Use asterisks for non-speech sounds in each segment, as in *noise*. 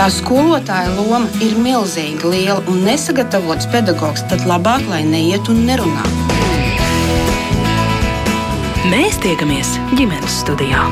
Tā skolotāja loma ir milzīga, liela un nesagatavots pedagogs, tad labāk, lai neiet un nerunā. Mēs tiekamies ģimenes studijā.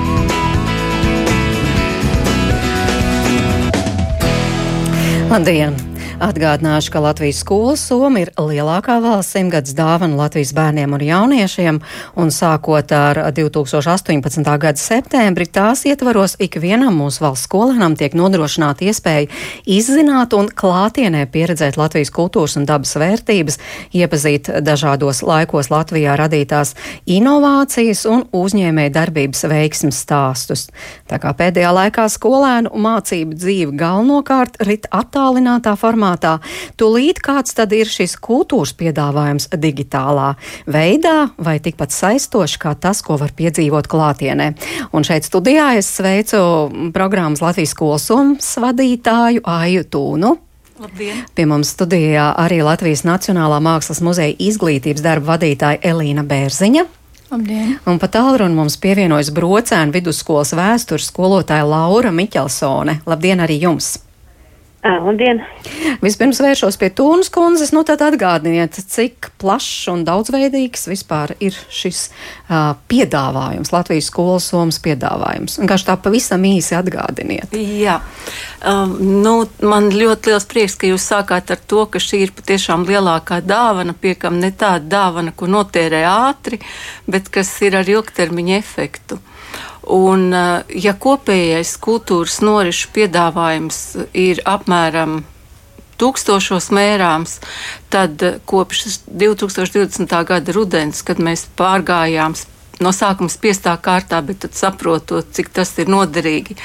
Labdien! Atgādināšu, ka Latvijas skolas soma ir lielākā valsts simtgadus dāvana Latvijas bērniem un jauniešiem, un sākot ar 2018. gada septembri tās ietvaros ikvienam mūsu valsts skolēnam tiek nodrošināta iespēja izzināt un klātienē pieredzēt Latvijas kultūras un dabas vērtības, iepazīt dažādos laikos Latvijā radītās inovācijas un uzņēmēja darbības veiksmes stāstus. Tā kā pēdējā laikā skolēnu mācību dzīve galvenokārt rit attālinātā formā, formātā. Tūlīt kāds tad ir šis kultūras piedāvājums digitālā veidā vai tikpat saistošs kā tas, ko var piedzīvot klātienē. Un šeit studijā es sveicu programmas Latvijas skolsums vadītāju Aju Tūnu. Labdien. Pie mums studijā arī Latvijas Nacionālā Mākslas muzeja izglītības darba vadītāja Elīna Bērziņa. Labdien. Un pat tālruni mums pievienojas brocēna vidusskolas vēstures skolotāja Laura Miķelsone. Labdien arī jums! Labdien! Vispirms vēršos pie Tūnas kundzes. Nu, tad atgādiniet, cik plašs un daudzveidīgs vispār ir šis uh, piedāvājums, Latvijas skolas somas piedāvājums. Vienkārši tā pavisam īsi atgādiniet. Jā, um, nu, man ļoti liels prieks, ka jūs sākāt ar to, ka šī ir patiešām lielākā dāvana, piekam ne tāda dāvana, ko notērē ātri, bet kas ir ar ilgtermiņa efektu. Un, eh, ja kopējais kultūras norišu piedāvājums ir apmēram tūkstošos mērāms, tad eh, kopš 2020. gada rudens, kad mēs pārgājām no sākuma spiestā kārtā, bet tad saprotot, cik tas ir noderīgi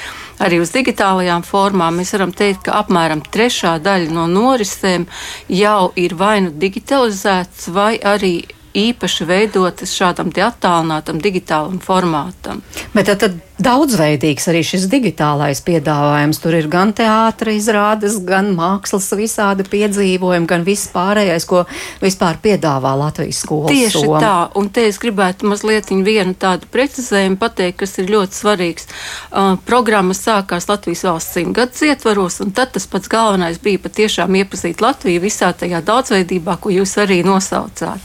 arī uz digitālajām formām, mēs varam teikt, ka apmēram trešā daļa no norisēm jau ir vai nu digitalizēts, vai arī īpaši veidotas šādam attālinātam digitālam formātam. Bet tad, tad daudzveidīgs arī šis digitālais piedāvājums. Tur ir gan teātris, izrādes, gan mākslas visādi piedzīvojumi, gan viss pārējais, ko vispār piedāvā Latvijas skolas. Tieši soma. tā, un te es gribētu mazliet vienu tādu precizējumu pateikt, kas ir ļoti svarīgs. Uh, programma sākās Latvijas valsts simtgadus ietvaros, un tad tas pats galvenais bija patiešām iepazīt Latviju visā tajā daudzveidībā, ko jūs arī nosaucāt.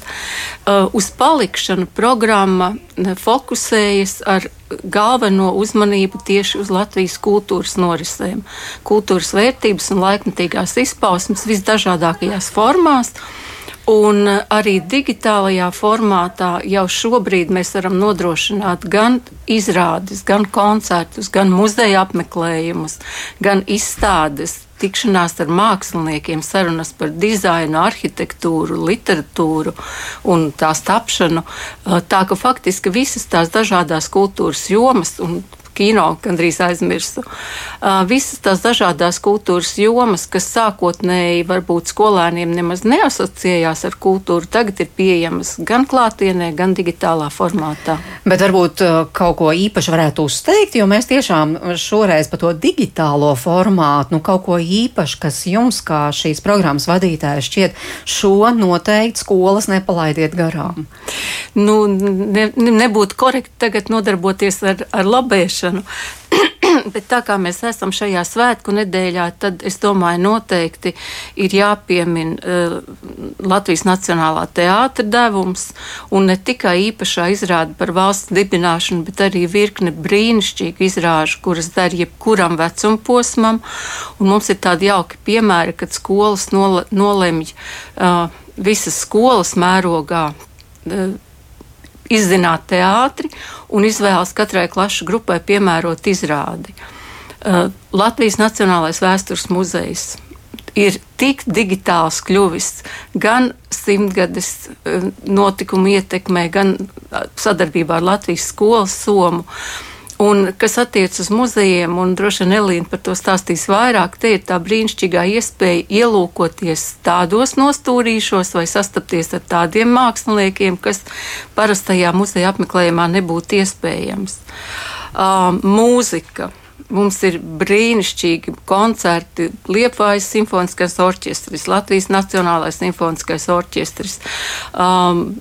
Uh, uz palikšanu programma fokusējas ar galveno uzmanību tieši uz Latvijas kultūras norisēm. Kultūras vērtības un laikmatīgās izpausmes visdažādākajās formās. Un arī digitālajā formātā jau šobrīd mēs varam nodrošināt gan izrādes, gan koncertus, gan muzeja apmeklējumus, gan izstādes, tikšanās ar māksliniekiem, sarunas par dizainu, arhitektūru, literatūru un tās tapšanu. Tā ka faktiski visas tās dažādas kultūras jomas un kino gandrīz aizmirsu. Uh, visas tās dažādas kultūras jomas, kas sākotnēji varbūt skolēniem nemaz neasociējās ar kultūru, tagad ir pieejamas gan klātienē, gan digitālā formātā. Bet varbūt kaut ko īpaši varētu uzteikt, jo mēs tiešām šoreiz par to digitālo formātu, nu kaut ko īpaši, kas jums kā šīs programmas vadītājai šķiet, šo noteikti skolas nepalaidiet garām. Nu, ne, nebūtu korekti tagad nodarboties ar, ar labēšanu ieviešanu. *clears throat* Bet tā kā mēs esam šajā svētku nedēļā, tad es domāju, noteikti ir jāpiemina uh, Latvijas Nacionālā teātra devums un ne tikai īpašā izrāde par valsts dibināšanu, bet arī virkne brīnišķīgu izrāžu, kuras der jebkuram vecumposmam. Un mums ir tādi jauki piemēri, kad skolas nole, nolemj uh, visas skolas mērogā. Uh, izzināt teātri un izvēlas katrai klašu grupai piemērot izrādi. Uh, Latvijas Nacionālais vēstures muzejs ir tik digitāls kļuvis gan simtgades uh, notikumu ietekmē, gan sadarbībā ar Latvijas skolas somu. Uh, Un kas attiecas uz muzejiem, un droši vien Elīna par to stāstīs vairāk, te ir tā brīnišķīgā iespēja ielūkoties tādos nostūrīšos vai sastapties ar tādiem māksliniekiem, kas parastajā muzeja apmeklējumā nebūtu iespējams. Uh, mūzika. Mums ir brīnišķīgi koncerti. Liepājas simfoniskais orķestris, Latvijas Nacionālais simfoniskais orķestris. Um,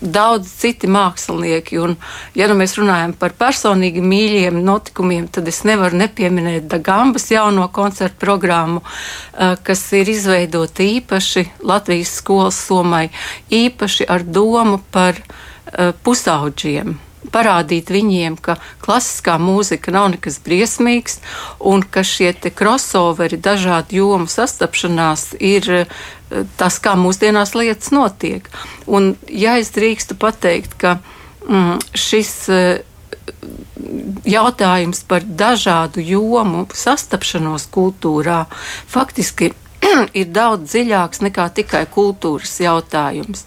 daudz citi mākslinieki. Un, ja nu mēs runājam par personīgi mīļiem notikumiem, tad es nevaru nepieminēt Dagambas jauno koncertu programmu, kas ir izveidota īpaši Latvijas skolas somai, īpaši ar domu par pusauģiem parādīt viņiem, ka klasiskā mūzika nav nekas briesmīgs un ka šie crossoveri, dažādu jomu sastapšanās ir tas, kā mūsdienās lietas notiek. Un, ja es drīkstu pateikt, ka mm, šis eh, jautājums par dažādu jomu sastapšanos kultūrā faktiski *clears throat* ir daudz dziļāks nekā tikai kultūras jautājums.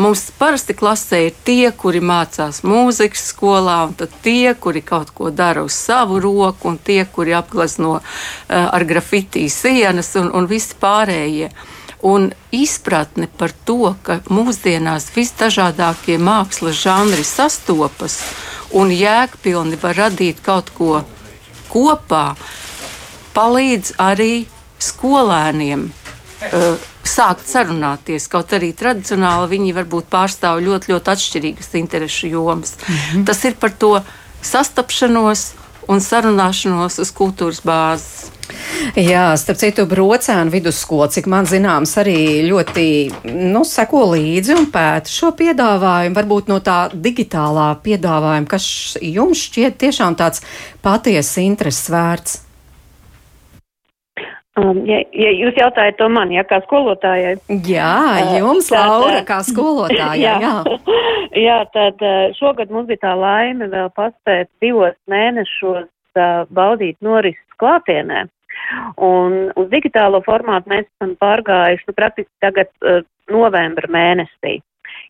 Mums parasti klasē ir tie, kuri mācās mūzikas skolā, un tie, kuri kaut ko dara uz savu roku, un tie, kuri apglezno ar grafitī sienas un, un visi pārējie. Un izpratne par to, ka mūsdienās visdažādākie mākslas žanri sastopas un jēgpilni var radīt kaut ko kopā, palīdz arī skolēniem uh, sākt sarunāties. Kaut arī tradicionāli viņi varbūt pārstāv ļoti, ļoti atšķirīgas interešu jomas. Mm -hmm. Tas ir par to sastapšanos un sarunāšanos uz kultūras bāzes. Jā, starp citu, Brocēna vidusskola, cik man zināms, arī ļoti nu, seko līdzi un pēta šo piedāvājumu. Varbūt no tā digitālā piedāvājuma, kas jums šķiet tiešām tāds patiesi intereses vērts. Um, ja, ja jūs jautājat to man, ja kā skolotājai. Jā, uh, jums, uh, Laura, kā skolotājai. *laughs* jā, jā. *laughs* jā, tad uh, šogad mums bija tā laime vēl paspēt divos mēnešos uh, baudīt norises klātienē. Un uz digitālo formātu mēs esam pārgājuši nu, praktiski tagad uh, novembra mēnesī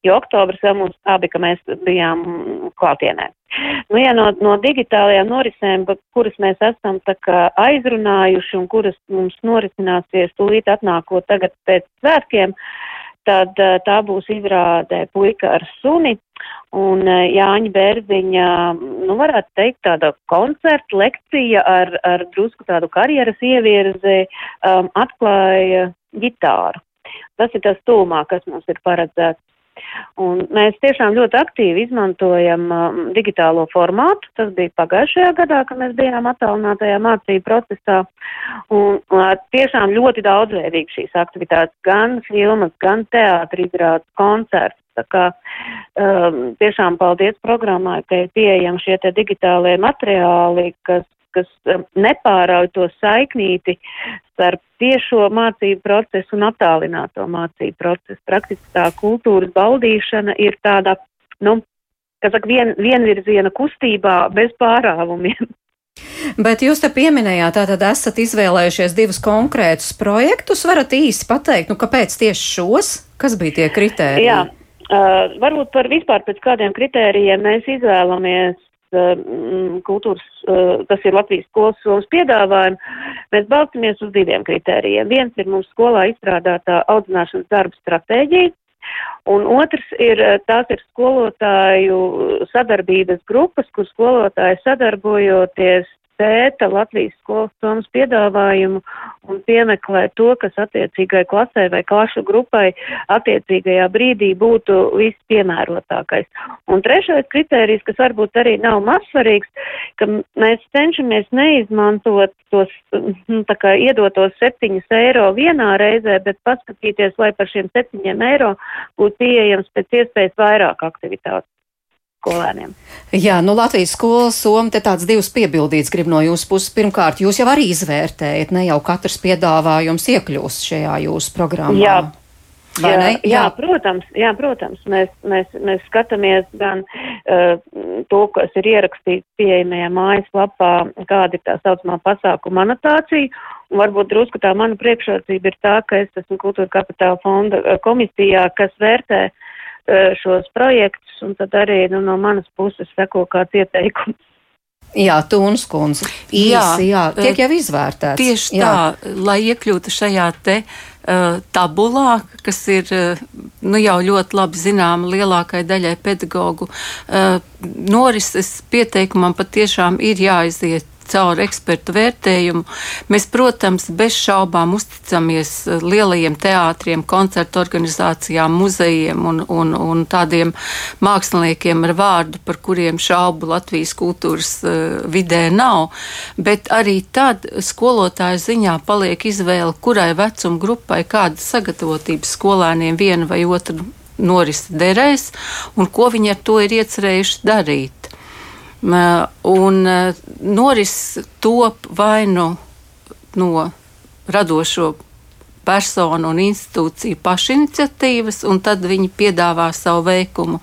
jo oktobris vēl mums abi, ka mēs bijām klātienē. Nu, ja no, no digitālajām norisēm, kuras mēs esam aizrunājuši un kuras mums norisināsies tūlīt atnākot tagad pēc svētkiem, tad tā būs izrādē puika ar suni un Jāņa Bērziņa, nu varētu teikt, tāda koncerta lekcija ar, ar drusku tādu karjeras ievirzi um, atklāja ģitāru. Tas ir tas tūmā, kas mums ir paredzēts. Un mēs tiešām ļoti aktīvi izmantojam um, digitālo formātu. Tas bija pagājušajā gadā, kad mēs bijām attālinātajā mācību procesā. Un uh, tiešām ļoti daudzveidīgi šīs aktivitātes, gan filmas, gan teātri izrādes, koncerts. Tā kā um, tiešām paldies programmai, ka ir pieejami šie te digitālie materiāli, kas kas um, nepārauj to saiknīti starp tiešo mācību procesu un attālināto mācību procesu. Praktiski tā kultūras baudīšana ir tāda, nu, kas saka, vien, vienvirziena kustībā bez pārāvumiem. *laughs* Bet jūs te pieminējāt, tātad esat izvēlējušies divus konkrētus projektus. Varat īsi pateikt, nu, kāpēc tieši šos? Kas bija tie kritēriji? Jā, uh, varbūt par vispār pēc kādiem kritērijiem mēs izvēlamies kultūras, eh, tas ir Latvijas skolas somas piedāvājumu, mēs balstamies uz diviem kritērijiem. Viens ir mums skolā izstrādātā audzināšanas darba stratēģija, un otrs ir, eh, tās ir skolotāju sadarbības grupas, kur skolotāji sadarbojoties pēta Latvijas skolas somas piedāvājumu un piemeklē to, kas attiecīgai klasē vai klašu grupai attiecīgajā brīdī būtu vispiemērotākais. Un trešais kriterijs, kas varbūt arī nav mazsvarīgs, ka mēs cenšamies neizmantot tos, nu, tā kā iedotos septiņus eiro vienā reizē, bet paskatīties, lai par šiem septiņiem eiro būtu pieejams pēc iespējas vairāk aktivitātes skolēniem. Jā, nu Latvijas skola Soma te tāds divs piebildīts grib no jūsu puses. Pirmkārt, jūs jau arī izvērtējat, ne jau katrs piedāvājums iekļūst šajā jūsu programmā. Jā. Jā, jā. jā, protams, jā, protams, mēs, mēs, mēs skatāmies gan uh, to, kas ir ierakstīts pieejamajā mājaslapā, kāda ir tā saucamā pasākuma anotācija, un varbūt drusku tā mana priekšrocība ir tā, ka es esmu kultūra kapitāla fonda komisijā, kas vērtē šos projektus, un tad arī nu, no manas puses seko kāds ieteikums. Jā, Tūnas kundze. Jā, jā, tiek jau izvērtēts. Tieši jā. tā, lai iekļūtu šajā te uh, tabulā, kas ir uh, nu, jau ļoti labi zināma lielākai daļai pedagoģu, uh, norises pieteikumam patiešām ir jāiziet caur ekspertu vērtējumu. Mēs, protams, bez šaubām uzticamies lielajiem teātriem, koncertu organizācijām, muzejiem un, un, un tādiem māksliniekiem ar vārdu, par kuriem šaubu Latvijas kultūras uh, vidē nav. Bet arī tad skolotāja ziņā paliek izvēle, kurai vecuma grupai kāda sagatavotības skolēniem viena vai otra norisi derēs un ko viņi ar to ir iecerējuši darīt. Un noris top vai nu no radošo personu un institūciju pašiniciatīvas, un tad viņi piedāvā savu veikumu.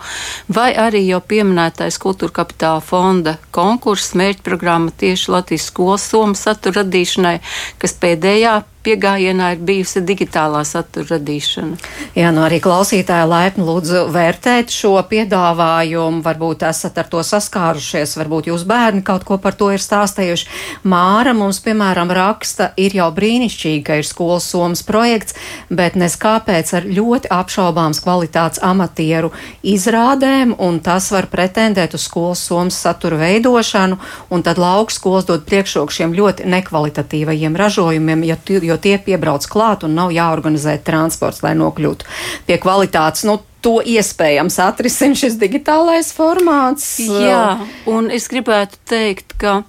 Vai arī jau pieminētais Kultūra kapitāla fonda konkurss, mērķprogramma tieši Latvijas skolas somu satura radīšanai, kas pēdējā piegājienā ir bijusi digitālā satura radīšana. Jā, nu arī klausītāji laipni lūdzu vērtēt šo piedāvājumu. Varbūt esat ar to saskārušies, varbūt jūs bērni kaut ko par to ir stāstījuši. Māra mums, piemēram, raksta, ir jau brīnišķīgi, ka ir skolas somas projekts, bet nes kāpēc ar ļoti apšaubāms kvalitātes amatieru izrādēm, un tas var pretendēt uz skolas somas satura veidošanu, un tad lauks skolas dod priekšroku šiem ļoti nekvalitatīvajiem ražojumiem, ja, jo jo tie piebrauc klāt un nav jāorganizē transports, lai nokļūtu pie kvalitātes. Nu, to iespējams atrisina šis digitālais formāts. Jā, un es gribētu teikt, ka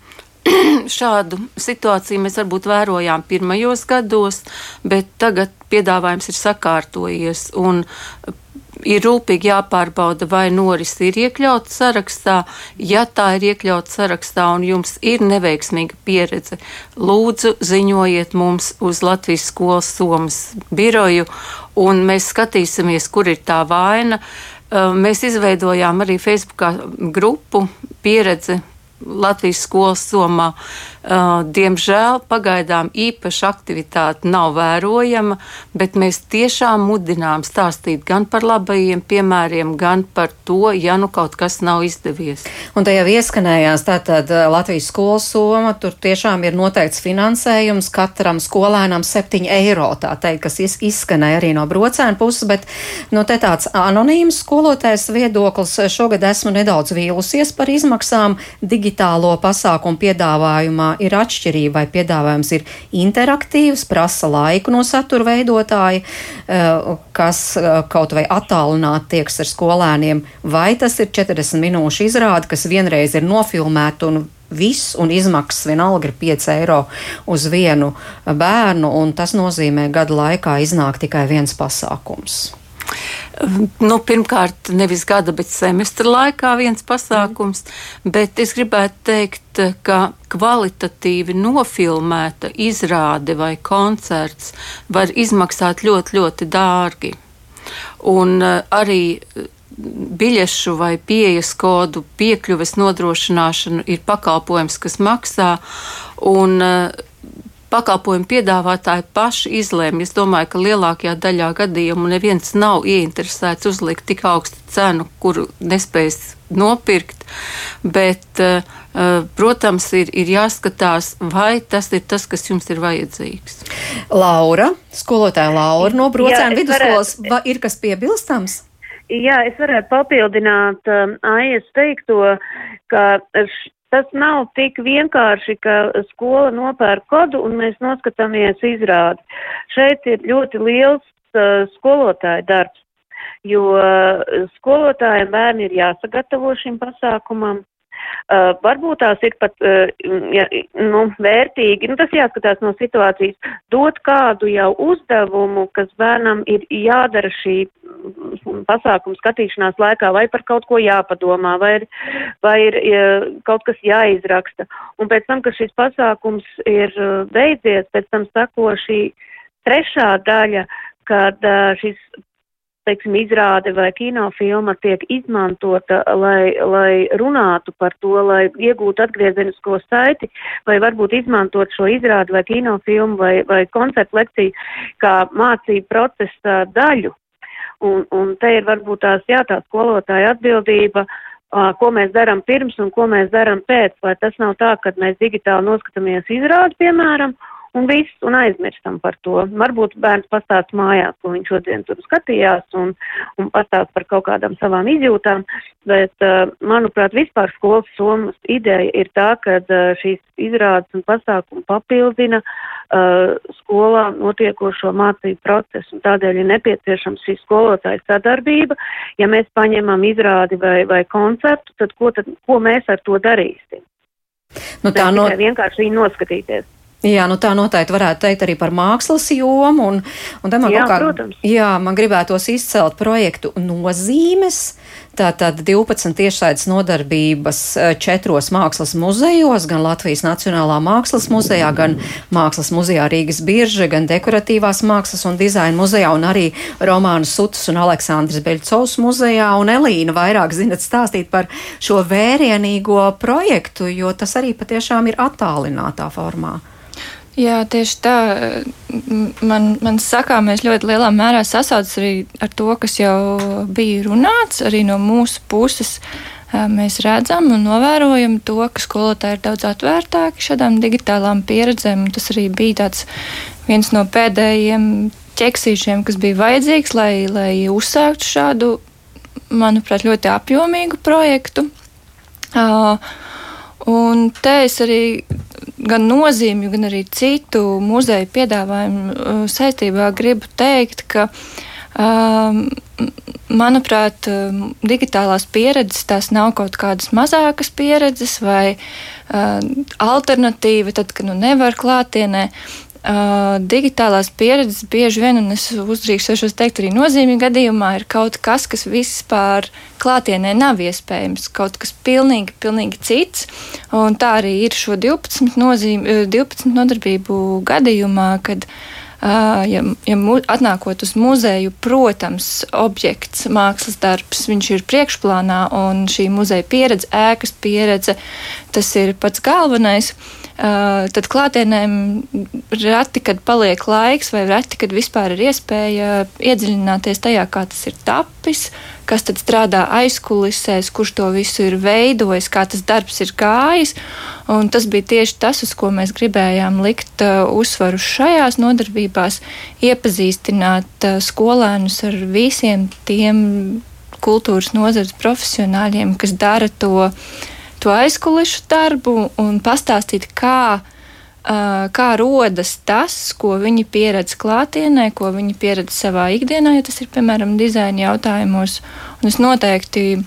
*clears throat* šādu situāciju mēs varbūt vērojām pirmajos gados, bet tagad piedāvājums ir sakārtojies. Un ir rūpīgi jāpārbauda, vai noris ir iekļauts sarakstā. Ja tā ir iekļauts sarakstā un jums ir neveiksmīga pieredze, lūdzu ziņojiet mums uz Latvijas skolas somas biroju, un mēs skatīsimies, kur ir tā vaina. Mēs izveidojām arī Facebookā grupu pieredze Latvijas skolas somā. Uh, diemžēl pagaidām īpaša aktivitāte nav vērojama, bet mēs tiešām mudinām stāstīt gan par labajiem piemēriem, gan par to, ja nu kaut kas nav izdevies. Un te jau ieskanējās tātad uh, Latvijas skolas soma, tur tiešām ir noteikts finansējums katram skolēnam 7 eiro, tā teikt, kas izskanēja arī no brocēna puses, bet nu, te tāds anonīms skolotājs viedoklis šogad esmu nedaudz vīlusies par izmaksām digitālo pasākumu piedāvājumā ir atšķirība, vai piedāvājums ir interaktīvs, prasa laiku no satura veidotāja, eh, kas eh, kaut vai attālināti tieks ar skolēniem, vai tas ir 40 minūšu izrāde, kas vienreiz ir nofilmēta un viss, un izmaksas vienalga ir 5 eiro uz vienu bērnu, un tas nozīmē gada laikā iznāk tikai viens pasākums. Nu, pirmkārt, nevis gada, bet semestra laikā viens pasākums, mm. bet es gribētu teikt, ka kvalitatīvi nofilmēta izrāde vai koncerts var izmaksāt ļoti, ļoti dārgi. Un uh, arī biļešu vai pieejas kodu piekļuves nodrošināšana ir pakalpojums, kas maksā. Un, uh, pakalpojumu piedāvātāji paši izlēma. Es domāju, ka lielākajā daļā gadījumu neviens nav ieinteresēts uzlikt tik augstu cenu, kuru nespējas nopirkt. Bet, uh, protams, ir, ir jāskatās, vai tas ir tas, kas jums ir vajadzīgs. Laura, skolotāja Laura no Brocēna vidusskolas, varētu... ir kas piebilstams? Jā, es varētu papildināt um, Aijas teikto, ka Tas nav tik vienkārši, ka skola nopērk kodu un mēs noskatāmies izrādi. Šeit ir ļoti liels uh, skolotāja darbs, jo uh, skolotājiem bērni ir jāsagatavo šim pasākumam. Uh, varbūt tās ir pat uh, ja, nu, vērtīgi, nu, tas jāskatās no situācijas, dot kādu jau uzdevumu, kas bērnam ir jādara šī pasākuma skatīšanās laikā, vai par kaut ko jāpadomā, vai ir, vai ir kaut kas jāizraksta. Un pēc tam, kad šis pasākums ir uh, beidzies, pēc tam sako šī trešā daļa, kad uh, šis teiksim, izrāde vai kinofilma tiek izmantota, lai, lai runātu par to, lai iegūtu atgriezenisko saiti, vai varbūt izmantot šo izrādi vai kinofilmu vai, vai koncertu lekciju kā mācību procesa daļu. Un, un te ir varbūt tās, jā, tā skolotāja atbildība, uh, ko mēs darām pirms un ko mēs darām pēc, vai tas nav tā, ka mēs digitāli noskatāmies izrādi, piemēram, un viss, un aizmirstam par to. Varbūt bērns pastāst mājās, ko viņš šodien tur skatījās, un, un pastāst par kaut kādām savām izjūtām, bet, uh, manuprāt, vispār skolas somas ideja ir tā, ka uh, šīs izrādes un pasākumi papildina uh, skolā notiekošo mācību procesu, un tādēļ ir nepieciešams šī skolotāja sadarbība. Ja mēs paņemam izrādi vai, vai koncertu, tad ko, tad ko mēs ar to darīsim? Nu, tā no... vienkārši noskatīties. Jā, nu tā noteikti varētu teikt arī par mākslas jomu. Un, un man jā, kā, protams. Jā, man gribētos izcelt projektu nozīmes. Tātad 12 tiešsaites nodarbības eh, četros mākslas muzejos, gan Latvijas Nacionālā mākslas muzejā, gan Mākslas muzejā Rīgas birža, gan Dekoratīvās mākslas un dizaina muzejā, un arī Romāna Sutas un Aleksandrs Beļcovs muzejā. Un Elīna vairāk zinat stāstīt par šo vērienīgo projektu, jo tas arī patiešām ir attālinātā formā. Jā, tieši tā. Man, man sakāmais ļoti lielā mērā sasaucas arī ar to, kas jau bija runāts, arī no mūsu puses. Mēs redzam un novērojam to, ka skolotāji ir daudz atvērtāki šādām digitālām pieredzēm. Tas arī bija viens no pēdējiem ķeksīšiem, kas bija vajadzīgs, lai, lai uzsāktu šādu, manuprāt, ļoti apjomīgu projektu. Uh, Un te es arī gan nozīmju, gan arī citu muzeju piedāvājumu uh, saistībā gribu teikt, ka um, manuprāt, um, digitālās pieredzes tās nav kaut kādas mazākas pieredzes vai uh, alternatīva, tad, kad nu nevar klātienē. Uh, digitālās pieredzes bieži vien, un es uzdrīkstēšos teikt, arī nozīmīgā gadījumā ir kaut kas, kas vispār klātienē nav iespējams, kaut kas pilnīgi, pilnīgi cits. Un tā arī ir šo 12, nozīme, 12 nodarbību gadījumā, kad Uh, ja, ja mu, atnākot uz muzeju, protams, objekts, mākslas darbs, viņš ir priekšplānā, un šī muzeja pieredze, ēkas pieredze, tas ir pats galvenais. Uh, tad klātienēm reti, kad paliek laiks, vai reti, kad vispār ir iespēja iedziļināties tajā, kā tas ir tapis, kas tad strādā aizkulisēs, kurš to visu ir veidojis, kā tas darbs ir gājis. Un tas bija tieši tas, uz ko mēs gribējām likt uh, uzsvaru šajās nodarbībās, iepazīstināt uh, skolēnus ar visiem tiem kultūras nozares profesionāļiem, kas dara to to aizkulišu darbu un pastāstīt, kā, kā rodas tas, ko viņi pieredz klātienē, ko viņi pieredz savā ikdienā, ja tas ir piemēram dizaina jautājumos. Un es noteikti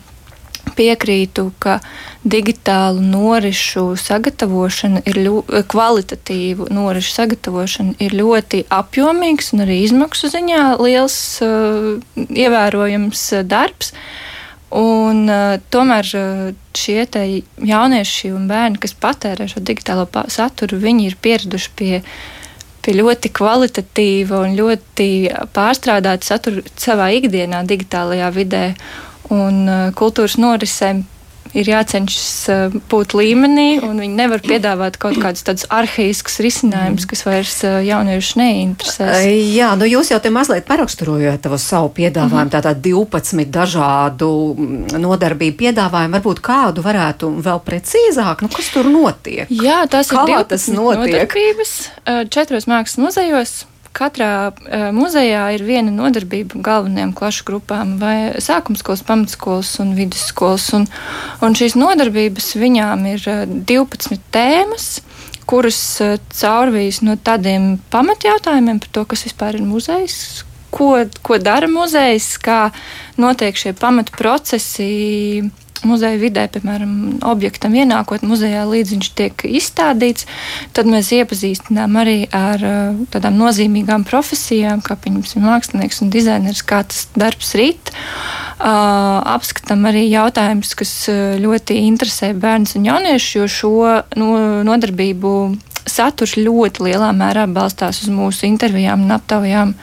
piekrītu, ka digitālu norišu sagatavošana ir ļoti kvalitatīva, norišu sagatavošana ir ļoti apjomīgs un arī izmaksu ziņā liels, uh, ievērojams darbs. Uh, Un, uh, tomēr uh, šie jaunieši un bērni, kas patērē šo digitālo saturu, viņi ir pieraduši pie, pie ļoti kvalitatīva un ļoti pārstrādāta satura savā ikdienā, digitālajā vidē. Un uh, kultūras norisēm ir jācenšas uh, būt līmenī, un viņi nevar piedāvāt kaut kādus tādus arhīskus risinājumus, kas vairs uh, jauniešus neinteresēs. Jā, nu jūs jau te mazliet paraksturojāt savu piedāvājumu, mm -hmm. tātad 12 dažādu nodarbību piedāvājumu. Varbūt kādu varētu vēl precīzāk, nu kas tur notiek? Jā, tas Kā ir 12 nodarbības četros mākslas muzejos Katrā uh, muzejā ir viena nodarbība galvenajām klašu grupām, vai sākumskolas, pamatskolas un vidusskolas. Un, un šīs nodarbības viņām ir uh, 12 tēmas, kuras uh, caurvīs no tādiem pamatjautājumiem par to, kas vispār ir muzejs, ko, ko dara muzejs, kā notiek šie pamatprocesi muzeja vidē, piemēram, objektam ienākot muzejā, līdz viņš tiek izstādīts, tad mēs iepazīstinām arī ar uh, tādām nozīmīgām profesijām, kā piemēram mākslinieks un dizainers, kā tas darbs rīt. Uh, apskatām arī jautājumus, kas uh, ļoti interesē bērnus un jauniešus, jo šo no, nodarbību saturs ļoti lielā mērā balstās uz mūsu intervijām un aptaujām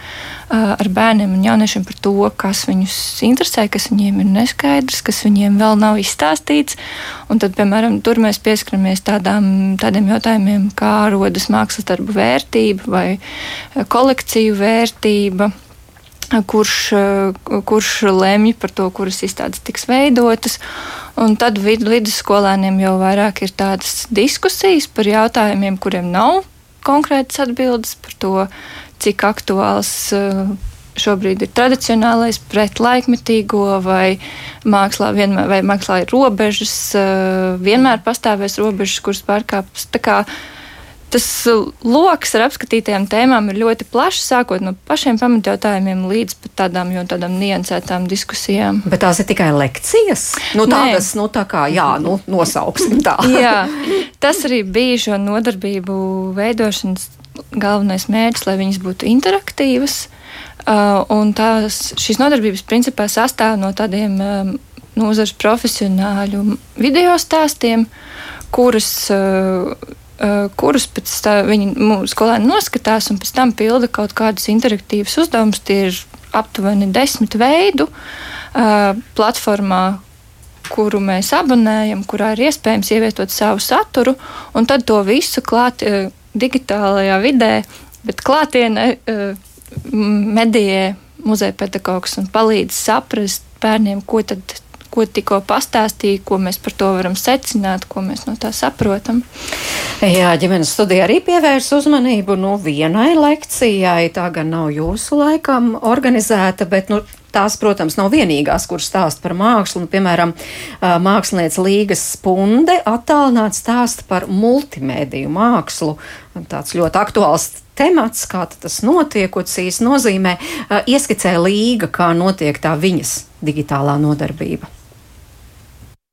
ar bērniem un jauniešiem par to, kas viņus interesē, kas viņiem ir neskaidrs, kas viņiem vēl nav izstāstīts. Un tad, piemēram, tur mēs pieskaramies tādām, tādiem jautājumiem, kā rodas mākslas darbu vērtība vai kolekciju vērtība kurš, kurš lemj par to, kuras izstādes tiks veidotas. Un tad vid, vidusskolēniem jau vairāk ir tādas diskusijas par jautājumiem, kuriem nav konkrētas atbildes par to, cik aktuāls uh, šobrīd ir tradicionālais pret laikmetīgo, vai mākslā, vienmēr, vai mākslā ir robežas, uh, vienmēr pastāvēs robežas, kuras pārkāpjas tas lokus ar apskatītajām tēmām ir ļoti plašs, sākot no pašiem pamatjautājumiem līdz pat tādām, tādām niansētām diskusijām. Bet tās ir tikai lekcijas? Nu, tādas, nu, tā kā, jā, nu, nosauksim tā. *laughs* jā, tas arī bija šo nodarbību veidošanas galvenais mērķis, lai viņas būtu interaktīvas. Uh, un tās, šīs nodarbības principā sastāv no tādiem um, nozares profesionāļu video stāstiem, kurus uh, Uh, kurus pēc tam viņi skolēni noskatās un pēc tam pilda kaut kādus interaktīvus uzdevumus. Tie ir aptuveni desmit veidu uh, platformā, kuru mēs abonējam, kurā ir iespējams ievietot savu saturu, un tad to visu klāt uh, digitālajā vidē, bet klātienē medijē muzeja pedagogs un palīdz saprast bērniem, ko tad ko tikko pastāstīja, ko mēs par to varam secināt, ko mēs no tā saprotam. Jā, ģimenes studija arī pievērs uzmanību nu, vienai lekcijai. Tā gan nav jūsu laikam organizēta, bet nu, tās, protams, nav vienīgās, kuras stāsta par mākslu. Un, piemēram, mākslinieca Līgas Spunde attālināts stāsta par multimēdiju mākslu. Tāds ļoti aktuāls temats, kā tas notiek, ko īsti nozīmē. Ieskicē Līga, kā notiek tā viņas digitālā nodarbība.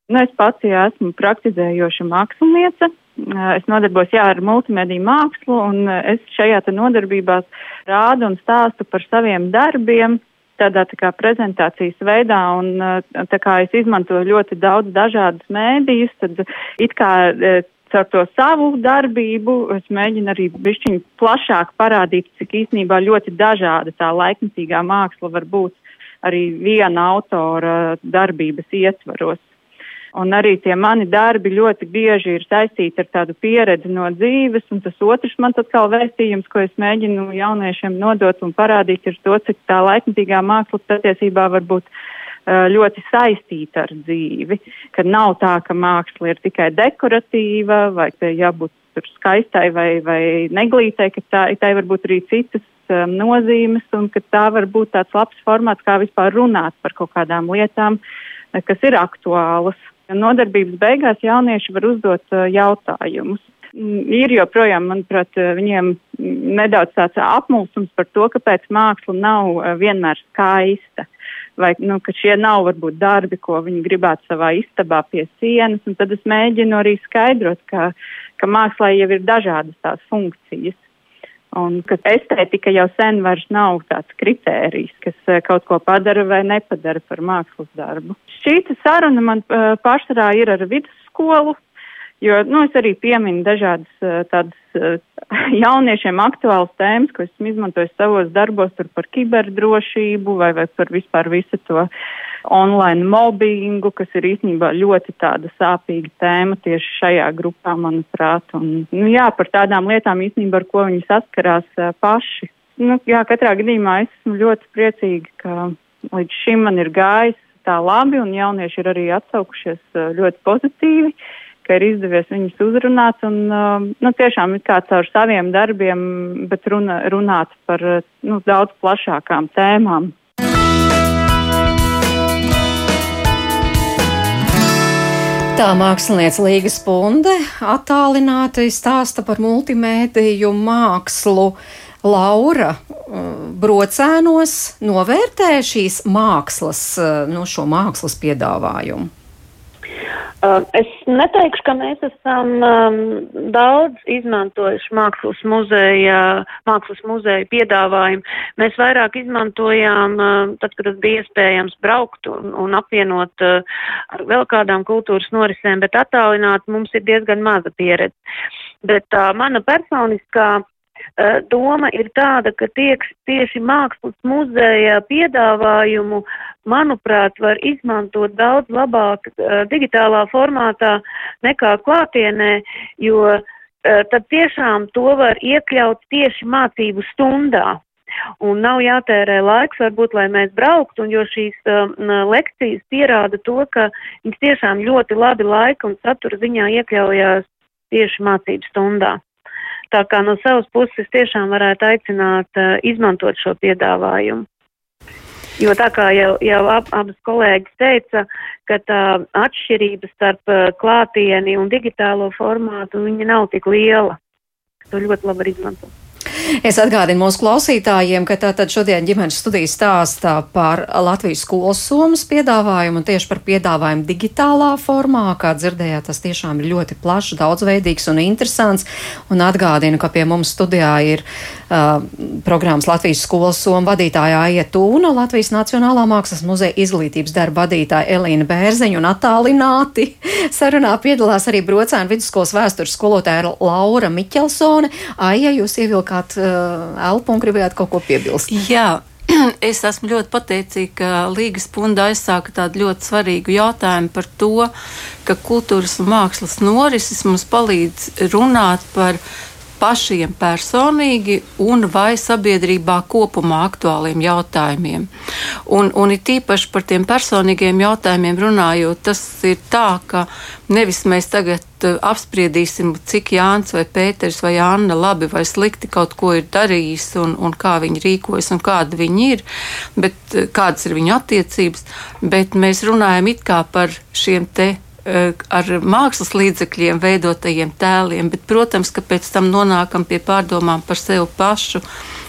Nu, es pats jā, esmu praktizējoša māksliniece. Es nodarbos jā, ar multimediju mākslu, un es šajā nodarbībās rādu un stāstu par saviem darbiem tādā tā kā prezentācijas veidā, un tā kā es izmantoju ļoti daudz dažādus mēdījus, tad it kā caur to savu darbību es mēģinu arī bišķiņu plašāk parādīt, cik īstenībā ļoti dažāda tā laikmetīgā māksla var būt arī viena autora darbības ietvaros. Un arī tie mani darbi ļoti bieži ir saistīti ar tādu pieredzi no dzīves, un tas otrs man atkal vēstījums, ko es mēģinu jauniešiem nodot un parādīt, ir to, cik tā laikmatīgā māksla patiesībā var būt uh, ļoti saistīta ar dzīvi, ka nav tā, ka māksla ir tikai dekoratīva vai jābūt tur skaistai vai, vai neglītai, ka tā, tā var būt arī citas um, nozīmes un ka tā var būt tāds labs formāts, kā vispār runāt par kaut kādām lietām, kas ir aktuālas. Nodarbības beigās jaunieši var uzdot jautājumus. Mm, ir joprojām, manuprāt, viņiem nedaudz tāds apmulsums par to, kāpēc māksla nav vienmēr skaista. Vai nu, ka šie nav varbūt darbi, ko viņi gribētu savā istabā pie sienas, tad es mēģinu arī skaidrot, ka, ka mākslā jau ir dažādas tās funkcijas. Un ka estētika jau sen vairs nav tāds kritērijs, kas eh, kaut ko padara vai nepadara par mākslas darbu. Šī saruna man uh, pārsvarā ir ar vidusskolu, jo, nu, es arī pieminu dažādas uh, tādas uh, *laughs* jauniešiem aktuālas tēmas, ko esmu izmantojis savos darbos par kiberdrošību vai, vai par vispār visu to online mobbingu, kas ir īstenībā ļoti tāda sāpīga tēma tieši šajā grupā, manuprāt. Un, nu, jā, par tādām lietām īstenībā, ar ko viņi saskarās uh, paši. Nu, jā, katrā gadījumā es esmu ļoti priecīga, ka līdz šim man ir gājis tā labi, un jaunieši ir arī atsaukušies uh, ļoti pozitīvi, ka ir izdevies viņus uzrunāt, un uh, nu, tiešām ir kā caur saviem darbiem, bet runa, runāt par nu, daudz plašākām tēmām. Tā mākslinieca Līga Spunde attālināti stāsta par multimēdiju mākslu. Laura uh, brocēnos novērtē šīs mākslas, uh, no šo mākslas piedāvājumu. Uh, es neteikšu, ka mēs esam um, daudz izmantojuši mākslas muzeja, mākslas muzeja piedāvājumu. Mēs vairāk izmantojām, uh, tad, kad tas bija iespējams braukt un, un apvienot uh, ar vēl kādām kultūras norisēm, bet attālināt mums ir diezgan maza pieredze. Bet uh, mana personiskā doma ir tāda, ka tiek, tieši mākslas muzeja piedāvājumu, manuprāt, var izmantot daudz labāk uh, digitālā formātā nekā klātienē, jo uh, tad tiešām to var iekļaut tieši mācību stundā. Un nav jātērē laiks, varbūt, lai mēs brauktu, un jo šīs um, lekcijas pierāda to, ka viņas tiešām ļoti labi laika un satura ziņā iekļaujās tieši mācību stundā. Tā kā no savas puses tiešām varētu aicināt uh, izmantot šo piedāvājumu. Jo tā kā jau, jau ab, abas kolēģis teica, ka tā atšķirība starp uh, klātieni un digitālo formātu, viņa nav tik liela. To ļoti labi var izmantot. Es atgādinu mūsu klausītājiem, ka tātad šodien ģimenes studijas stāstā par Latvijas skolas somas piedāvājumu un tieši par piedāvājumu digitālā formā. Kā dzirdējāt, tas tiešām ir ļoti plašs, daudzveidīgs un interesants. Un atgādinu, ka pie mums studijā ir uh, programmas Latvijas skolas soma vadītāja Aija Tūna, Latvijas Nacionālā mākslas muzeja izglītības darba vadītāja Elīna Bērziņa un attālināti. *laughs* Sarunā piedalās arī Brocēna vidusskolas vēstures skolotāja Laura Miķelsone. Aija, jūs ievilkāt uh, elpu un gribējāt kaut ko piebilst. Jā. *clears throat* Es esmu ļoti pateicīga, ka Līgas punda aizsāka tādu ļoti svarīgu jautājumu par to, ka kultūras un mākslas norises mums palīdz runāt par pašiem personīgi un vai sabiedrībā kopumā aktuāliem jautājumiem. Un, un it īpaši par tiem personīgiem jautājumiem runājot, tas ir tā, ka nevis mēs tagad uh, apspriedīsim, cik Jānis vai Pēters vai Anna labi vai slikti kaut ko ir darījis un, un kā viņi rīkojas un kāda viņi ir, bet uh, kādas ir viņu attiecības, bet mēs runājam it kā par šiem te ar mākslas līdzekļiem veidotajiem tēliem, bet, protams, ka pēc tam nonākam pie pārdomām par sevi pašu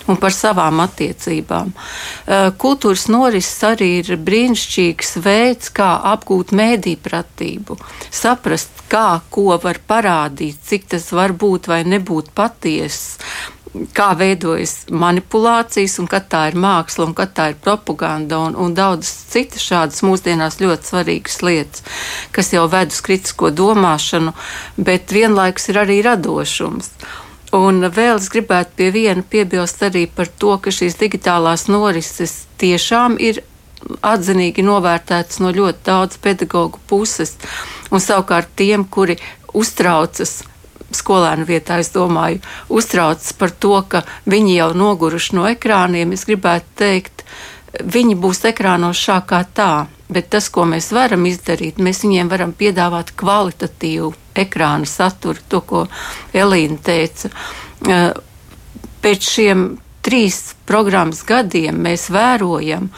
un par savām attiecībām. Eh, kultūras norises arī ir brīnišķīgs veids, kā apgūt mēdīpratību, saprast, kā ko var parādīt, cik tas var būt vai nebūt patiess, kā veidojas manipulācijas, un kad tā ir māksla, un kad tā ir propaganda, un, un daudzas citas šādas mūsdienās ļoti svarīgas lietas, kas jau ved uz kritisko domāšanu, bet vienlaikus ir arī radošums. Un vēl es gribētu pie viena piebilst arī par to, ka šīs digitālās norises tiešām ir atzinīgi novērtētas no ļoti daudz pedagoģu puses, un savukārt tiem, kuri uztraucas skolēnu vietā, es domāju, uztraucas par to, ka viņi jau noguruši no ekrāniem. Es gribētu teikt, viņi būs ekrānos šā kā tā, bet tas, ko mēs varam izdarīt, mēs viņiem varam piedāvāt kvalitatīvu ekrāna saturu, to, ko Elīna teica. Eh, pēc šiem trīs programmas gadiem mēs vērojam,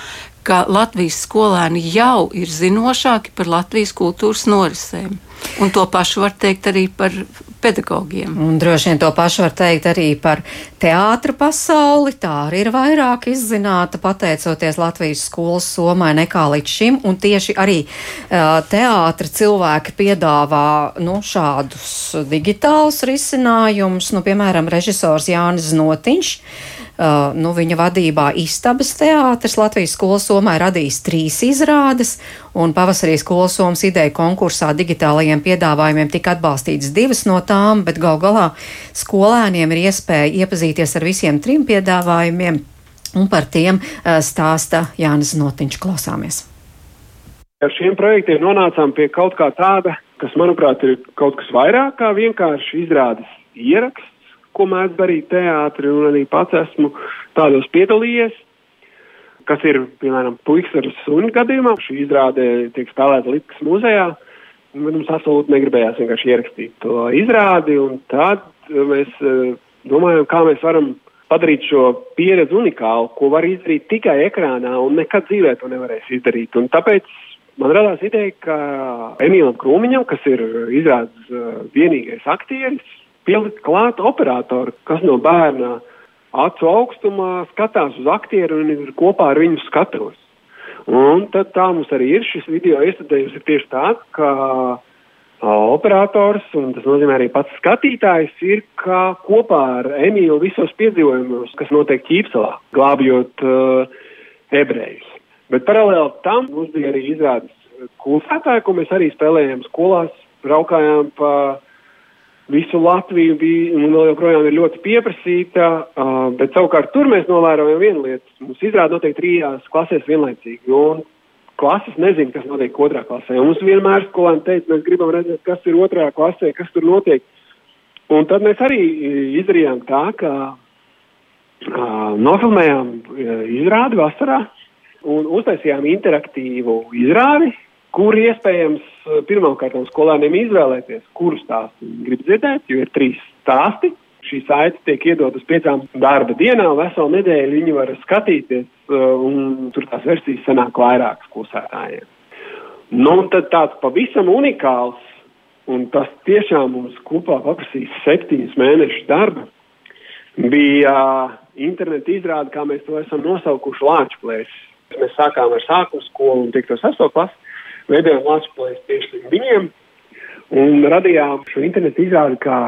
ka Latvijas skolēni jau ir zinošāki par Latvijas kultūras norisēm. Un to pašu var teikt arī par pedagogiem. Un droši vien to pašu var teikt arī par teātra pasauli. Tā arī ir vairāk izzināta pateicoties Latvijas skolas somai nekā līdz šim. Un tieši arī uh, teātra cilvēki piedāvā nu, šādus digitālus risinājumus. Nu, piemēram, režisors Jānis Notiņš. Uh, nu, viņa vadībā Istabas teātris Latvijas skolas somā radījis trīs izrādes, un pavasarī skolas somas ideja konkursā digitālajiem piedāvājumiem tika atbalstītas divas no tām, bet gal galā skolēniem ir iespēja iepazīties ar visiem trim piedāvājumiem, un par tiem uh, stāsta Jānis Notiņš. Klausāmies! Ar šiem projektiem nonācām pie kaut kā tāda, kas, manuprāt, ir kaut kas vairāk kā vienkārši izrādes ieraksts ko mēdz darīt teātri, un arī pats esmu tādos piedalījies. Kas ir, piemēram, puikas ar sunu gadījumā, šī izrāde tiek spēlēta Litkas muzejā. Mums absolūti negribējās vienkārši ierakstīt to izrādi, un tad mēs uh, domājam, kā mēs varam padarīt šo pieredzi unikālu, ko var izdarīt tikai ekrānā, un nekad dzīvē to nevarēs izdarīt. Un tāpēc man radās ideja, ka Emīlam Krūmiņam, kas ir izrādes uh, vienīgais aktieris, pielikt klāt operatoru, kas no bērna acu augstumā skatās uz aktieru un ir kopā ar viņu skatos. Un tad tā mums arī ir šis video iestādījums ir tieši tāds, ka operators, un tas nozīmē arī pats skatītājs, ir kā kopā ar Emīlu visos piedzīvojumos, kas notiek ķīpselā, glābjot uh, ebrejus. Bet paralēli tam mums bija arī izrādes kultūrētāji, ko mēs arī spēlējām skolās, braukājām pa visu Latviju bija un vēl joprojām ir ļoti pieprasīta, uh, bet savukārt tur mēs novērojam vienu lietu. Mums izrāda notiek trijās klasēs vienlaicīgi, un klases nezina, kas notiek otrā klasē. Un mums vienmēr skolēni teica, mēs gribam redzēt, kas ir otrā klasē, kas tur notiek. Un tad mēs arī izdarījām tā, ka uh, nofilmējām uh, izrādi vasarā un uztaisījām interaktīvu izrādi, kur iespējams pirmkārt skolēniem izvēlēties, kuru stāstu viņi grib dzirdēt, jo ir trīs stāsti. Šī saite tiek iedot uz piecām darba dienām, veselu nedēļu viņi var skatīties, un tur tās versijas sanāk vairākas klusētājiem. Nu, un tad tāds pavisam unikāls, un tas tiešām mums kopā paprasīs septiņus mēnešus darba, bija interneta izrāde, kā mēs to esam nosaukuši Lāčplēs. Mēs sākām ar sākuma skolu un tikto sesto klasi, veidojām Lāčplēs tieši viņiem, un radījām šo internetu izrādi kā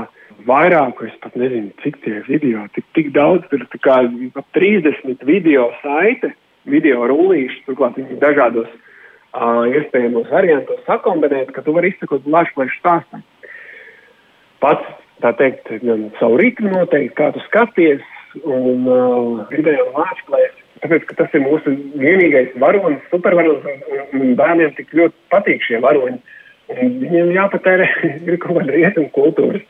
vairāku, es pat nezinu, cik tie video, tik, tik daudz, tur tā kā ap 30 video saite, video rullīši, turklāt viņi dažādos uh, iespējamos variantos sakombinēt, ka tu vari izsakot plašu stāstam. Pats, tā teikt, gan savu ritmu noteikti, kā tu skaties, un uh, video lāčplēs, tāpēc, ka tas ir mūsu vienīgais varonis, supervaronis, un, un, bērniem tik ļoti patīk šie varoņi. Un viņiem jāpatērē *laughs* ir kaut kāda rietumu kultūras.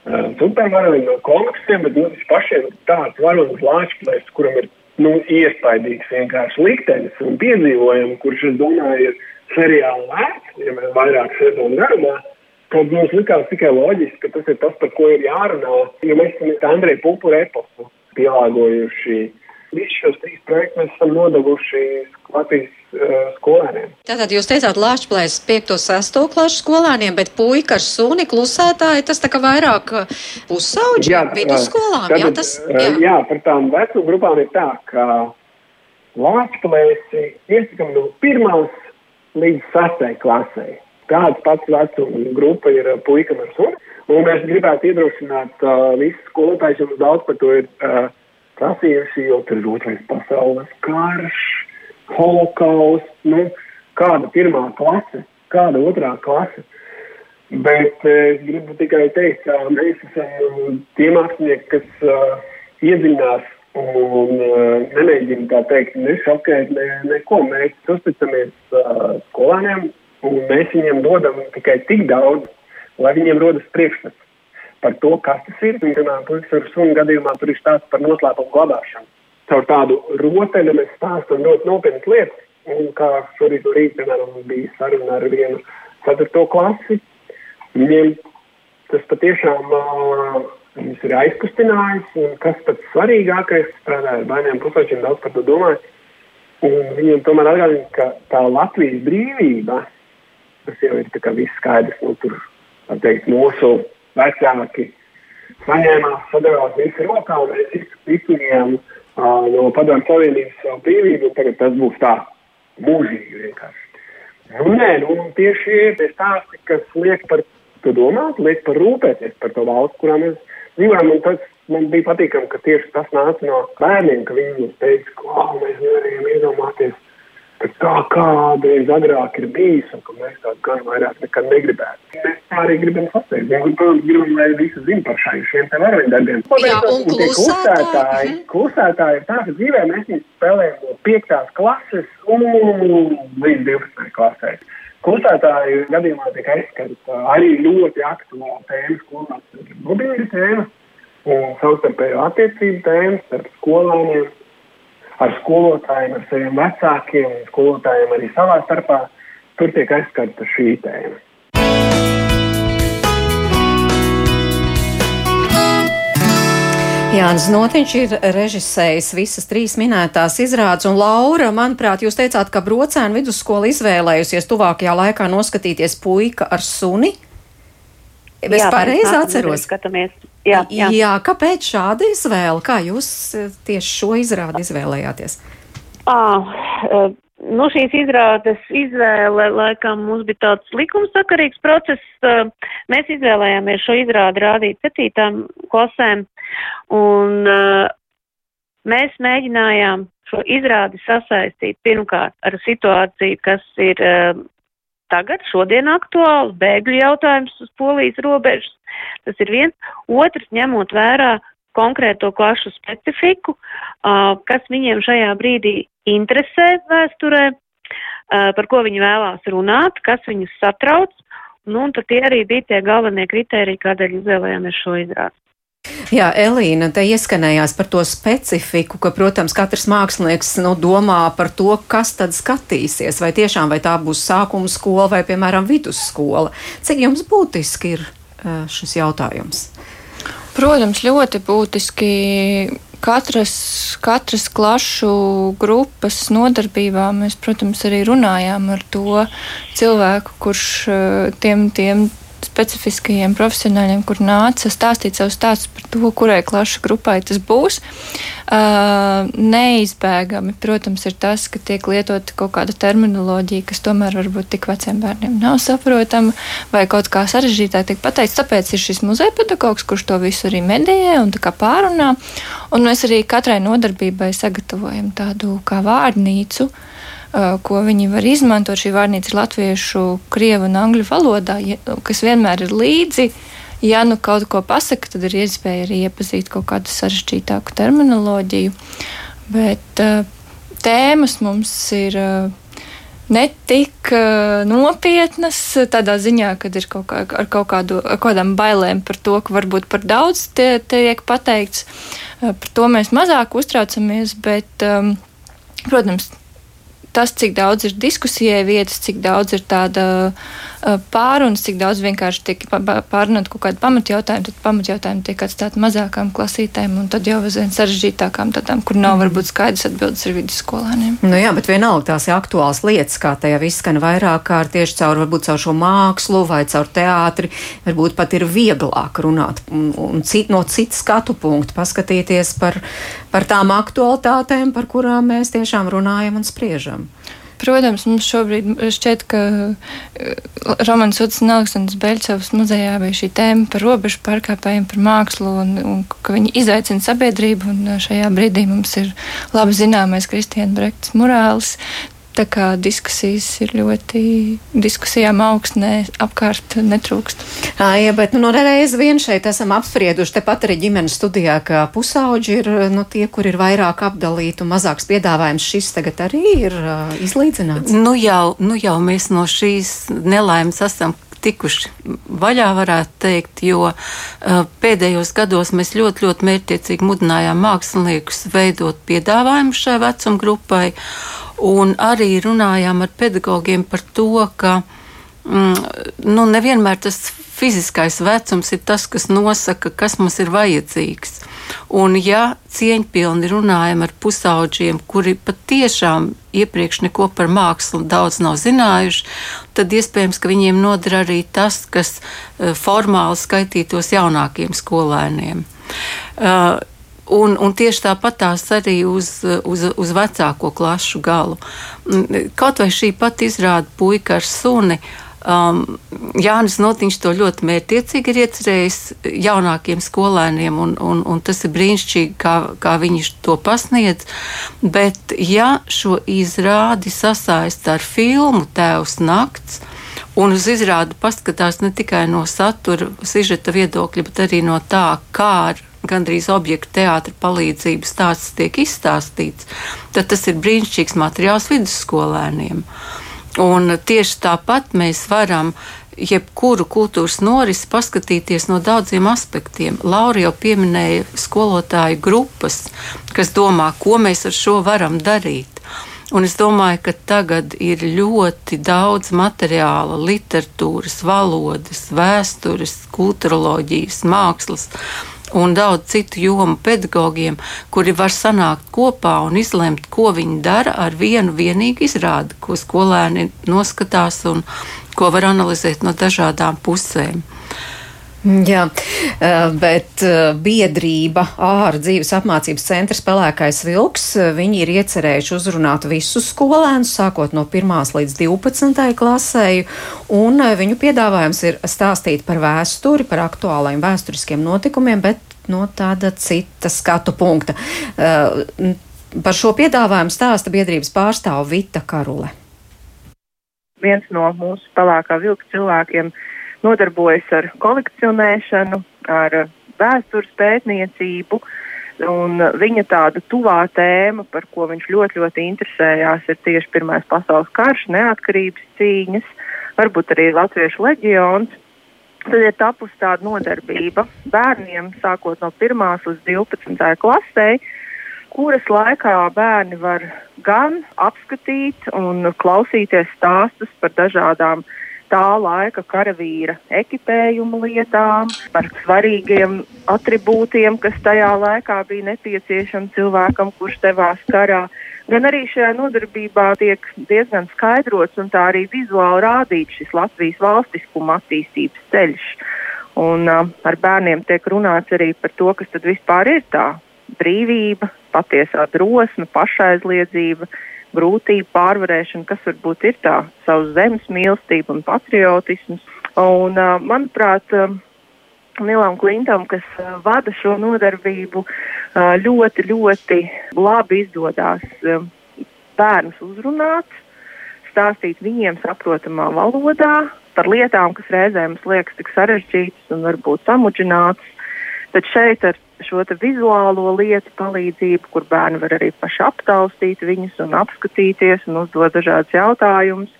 Uh, supervaroņi no komiksiem, bet mums pašiem ir tāds varonis lāčplēs, kuram ir nu, iespaidīgs vienkārši liktenis un piedzīvojumi, kurš, es domāju, ir seriāli vērts, ja mēs vairāk sezonu garumā. Tad mums likās tikai loģiski, ka tas ir tas, par ko ir jārunā. Jo mēs esam Andreja Pupura eposu pielāgojuši. Visus šos trīs projektus mēs esam nodevuši Latvijas uh, skolēniem. Tātad jūs teicāt Lāčplēs 5. 6. klašu skolēniem, bet puika ar suni klusētāji, tas tā kā vairāk pusauģi vidusskolām, tad, jā? Tas, jā. jā, par tām vecu grupām ir tā, ka Lāčplēs iesakam no pirmās līdz sastai klasē. Tāds pats vecuma grupa ir puikam ar suni. Un mēs gribētu iedrošināt uh, visus skolotājus, jums daudz par to ir uh, prasījuši, jo tur ir otrais pasaules karš, holokausts, nu, kāda pirmā klase, kāda otrā klase. Bet es gribu tikai teikt, ka mēs esam tie mākslinieki, kas uh, iedziļinās un uh, nemēģina tā teikt, nešokēt ne, neko. Mēs uzticamies uh, skolēniem un mēs viņiem dodam tikai tik daudz, lai viņiem rodas priekšstats par to, kas tas ir. Piemēram, puikas ar sunu gadījumā tur ir stāsts par noslēpumu glabāšanu. Caur tādu rotaļu mēs stāstam ļoti nopietnas lietas. Un kā šorīt no rīta, piemēram, bija saruna ar vienu ceturto klasi, viņiem tas patiešām uh, viņus ir aizkustinājis. Un kas pats svarīgākais, strādājot ar bērniem, pusaučiem daudz par to domāju. Un viņiem tomēr atgādina, ka tā Latvijas brīvība, tas jau ir tā viss skaidrs, nu tur teikt, mūsu vecāki saņēmās, sadavās visi rokā un mēs izcīnījām uh, no padomu savienības savu brīvību, un tagad tas būs tā mūžīgi vienkārši. Nu, nē, nu, tieši tie stāsti, kas liek par to domāt, liek par rūpēties par to valsts, kurā mēs dzīvojam, un tas man bija patīkami, ka tieši tas nāca no bērniem, ka viņi mums teica, ka mēs nevarējām iedomāties tā kādreiz agrāk ir bijis, un ka mēs tādu gan vairāk nekad negribētu. Mēs tā arī gribam sasniegt. Mēs, protams, gribam, lai visi zina par šai, šiem te varoņdarbiem. Jā, un klusētāji. Mhm. Klusētāji ir tā, ka dzīvē mēs viņus spēlējam no 5. klases un līdz 12. klasē. Klusētāju gadījumā tiek aizskarta arī ļoti aktuāla tēma skolās. Mobilīga tēma un savstarpējo attiecību tēmas starp skolāniem ar skolotājiem, ar saviem vecākiem, skolotājiem arī savā starpā. Tur tiek aizskarta šī tēma. Jānis Notiņš ir režisējis visas trīs minētās izrādes, un Laura, manuprāt, jūs teicāt, ka Brocēna vidusskola izvēlējusies tuvākajā laikā noskatīties puika ar suni. Es pareizi atceros. Skatāmies Jā, jā. jā, kāpēc šāda izvēle? Kā jūs eh, tieši šo izrādi izvēlējāties? À, nu, šīs izrādes izvēle, laikam, mums bija tāds likumsakarīgs process. Mēs izvēlējāmies šo izrādi rādīt septītām klasēm, un mēs mēģinājām šo izrādi sasaistīt pirmkārt ar situāciju, kas ir tagad, šodien aktuāls, bēgļu jautājums uz polijas robežas. Tas ir viens. Otrs, ņemot vērā konkrēto klašu specifiku, kas viņiem šajā brīdī interesē vēsturē, par ko viņi vēlās runāt, kas viņus satrauc. Nu, un tad tie arī bija tie galvenie kriteriji, kādēļ izvēlējāmies šo izrādi. Jā, Elīna, te ieskanējās par to specifiku, ka, protams, katrs mākslinieks nu, domā par to, kas tad skatīsies, vai tiešām vai tā būs sākuma skola vai, piemēram, vidusskola. Cik jums būtiski ir šis jautājums? Protams, ļoti būtiski katras, katras klašu grupas nodarbībā mēs, protams, arī runājām ar to cilvēku, kurš tiem, tiem specifiskajiem profesionāļiem, kur nāca stāstīt savu stāstu par to, kurai klašu grupai tas būs. Uh, neizbēgami, protams, ir tas, ka tiek lietota kaut kāda terminoloģija, kas tomēr varbūt tik veciem bērniem nav saprotama, vai kaut kā sarežģītāk tiek pateikts. Tāpēc ir šis muzeja pedagogs, kurš to visu arī medijē un pārunā. Un mēs arī katrai nodarbībai sagatavojam tādu kā vārnīcu. Uh, ko viņi var izmantot. Šī vārnīca ir latviešu, krievu un angļu valodā, kas vienmēr ir līdzi. Ja nu kaut ko pasaka, tad ir iespēja arī iepazīt kaut kādu sarežģītāku terminoloģiju. Bet tēmas mums ir ne tik nopietnas, tādā ziņā, ka ir kaut, kā, ar kaut kādu, ar kādām bailēm par to, ka varbūt par daudz tie, tiek pateikts. Par to mēs mazāk uztraucamies, bet, protams, tas, cik daudz ir diskusijai vietas, cik daudz ir tāda uh, pārunas, cik daudz vienkārši tiek pārunāt kaut kādu pamatjautājumu, tad pamatjautājumi tiek atstāti mazākām klasītēm un tad jau aizvien sarežģītākām tādām, kur nav mm. varbūt skaidrs atbildes ar vidusskolāniem. Nu jā, bet vienalga tās ir aktuāls lietas, kā tajā viss skan vairāk kārt tieši caur, varbūt caur šo mākslu vai caur teātri, varbūt pat ir vieglāk runāt un, un cit, no citas skatu punktu paskatīties par, par tām aktualitātēm, par kurām mēs tiešām runājam un spriežam. Protams, mums šobrīd šķiet, ka eh, Romanis Uts un Aleksandrs Beļcovs muzejā bija šī tēma par robežu pārkāpējiem, par mākslu un, un ka viņi izaicina sabiedrību. Un eh, šajā brīdī mums ir labi zināmais Kristiāna Brekts Morāls. Tā kā diskusijas ir ļoti, diskusijām augsnē apkārt netrūkst. Jā, bet nu, no reizi vien šeit esam apsprieduši tepat arī ģimenes studijā, ka pusauģi ir nu, tie, kur ir vairāk apdalīti un mazāks piedāvājums. Šis tagad arī ir uh, izlīdzināts. Nu jau, nu jau mēs no šīs nelaimes esam tikuši vaļā, varētu teikt, jo uh, pēdējos gados mēs ļoti, ļoti mērķiecīgi mudinājām māksliniekus veidot piedāvājumu šai vecuma grupai. Un arī runājām ar pedagogiem par to, ka mm, nu, nevienmēr tas fiziskais vecums ir tas, kas nosaka, kas mums ir vajadzīgs. Un, ja cieņpilni runājam ar pusauģiem, kuri patiešām iepriekš neko par mākslu daudz nav zinājuši, tad iespējams, ka viņiem noder arī tas, kas uh, formāli skaitītos jaunākiem skolēniem. Uh, Un, un tieši tāpat tās arī uz, uz, uz vecāko klašu galu. Kaut vai šī pat izrāda puika ar suni. Um, Jānis Notiņš to ļoti mērķiecīgi ir iecerējis jaunākiem skolēniem, un, un, un tas ir brīnišķīgi, kā, kā viņš to pasniedz. Bet, ja šo izrādi sasaist ar filmu Tēvs nakts, un uz izrādi paskatās ne tikai no satura, sižeta viedokļa, bet arī no tā, kā ar gandrīz objektu teātra palīdzību stāsts tiek izstāstīts, tad tas ir brīnišķīgs materiāls vidusskolēniem. Un tieši tāpat mēs varam jebkuru kultūras norisi paskatīties no daudziem aspektiem. Laura jau pieminēja skolotāju grupas, kas domā, ko mēs ar šo varam darīt. Un es domāju, ka tagad ir ļoti daudz materiāla, literatūras, valodas, vēstures, kultūroloģijas, mākslas, un daudz citu jomu pedagogiem, kuri var sanākt kopā un izlemt, ko viņi dara ar vienu vienīgu izrādi, ko skolēni noskatās un ko var analizēt no dažādām pusēm. Jā, eh, bet eh, biedrība ārā dzīves apmācības centra spēlēkais vilks, eh, viņi ir iecerējuši uzrunāt visus skolēnus, sākot no 1 līdz 12 klasē, un viņu piedāvājums ir stāstīt par vēsturi, par aktuālajiem vēsturiskiem notikumiem, bet no tāda cita skatu punkta. Par šo piedāvājumu stāsta biedrības pārstāva Vita Karule. Viens no mūsu spēlēkā vilka cilvēkiem nodarbojas ar kolekcionēšanu, ar vēstures pētniecību. Un viņa tāda tuvā tēma, par ko viņš ļoti, ļoti interesējās, ir tieši Pirmais pasaules karš, neatkarības cīņas, varbūt arī Latviešu leģions. Tad ir tapusi tāda nodarbība bērniem, sākot no 1 līdz 12 klasē, kuras laikā bērni var gan apskatīt un klausīties stāstus par dažādām tā laika karavīra ekipējuma lietām, par svarīgiem attribūtiem, kas tajā laikā bija nepieciešami cilvēkam, kurš devās karā. Gan arī šajā nodarbībā tiek diezgan skaidrots un tā arī vizuāli rādīts šis Latvijas valstiskuma attīstības ceļš. Un uh, ar bērniem tiek runāts arī par to, kas tad vispār ir tā brīvība, patiesā drosme, pašaizliedzība, grūtību pārvarēšana, kas varbūt ir tā savas zemes mīlestība un patriotisms. Un, manuprāt, Nilam Klintam, kas vada šo nodarbību, ļoti, ļoti labi izdodas bērnus uzrunāt, stāstīt viņiem saprotamā valodā par lietām, kas reizēm liekas tik sarežģītas un varbūt samudžinātas. Tad šeit ar šo vizuālo lietu palīdzību, kur bērni var arī paši aptaustīt viņus un apskatīties un uzdot dažādus jautājumus.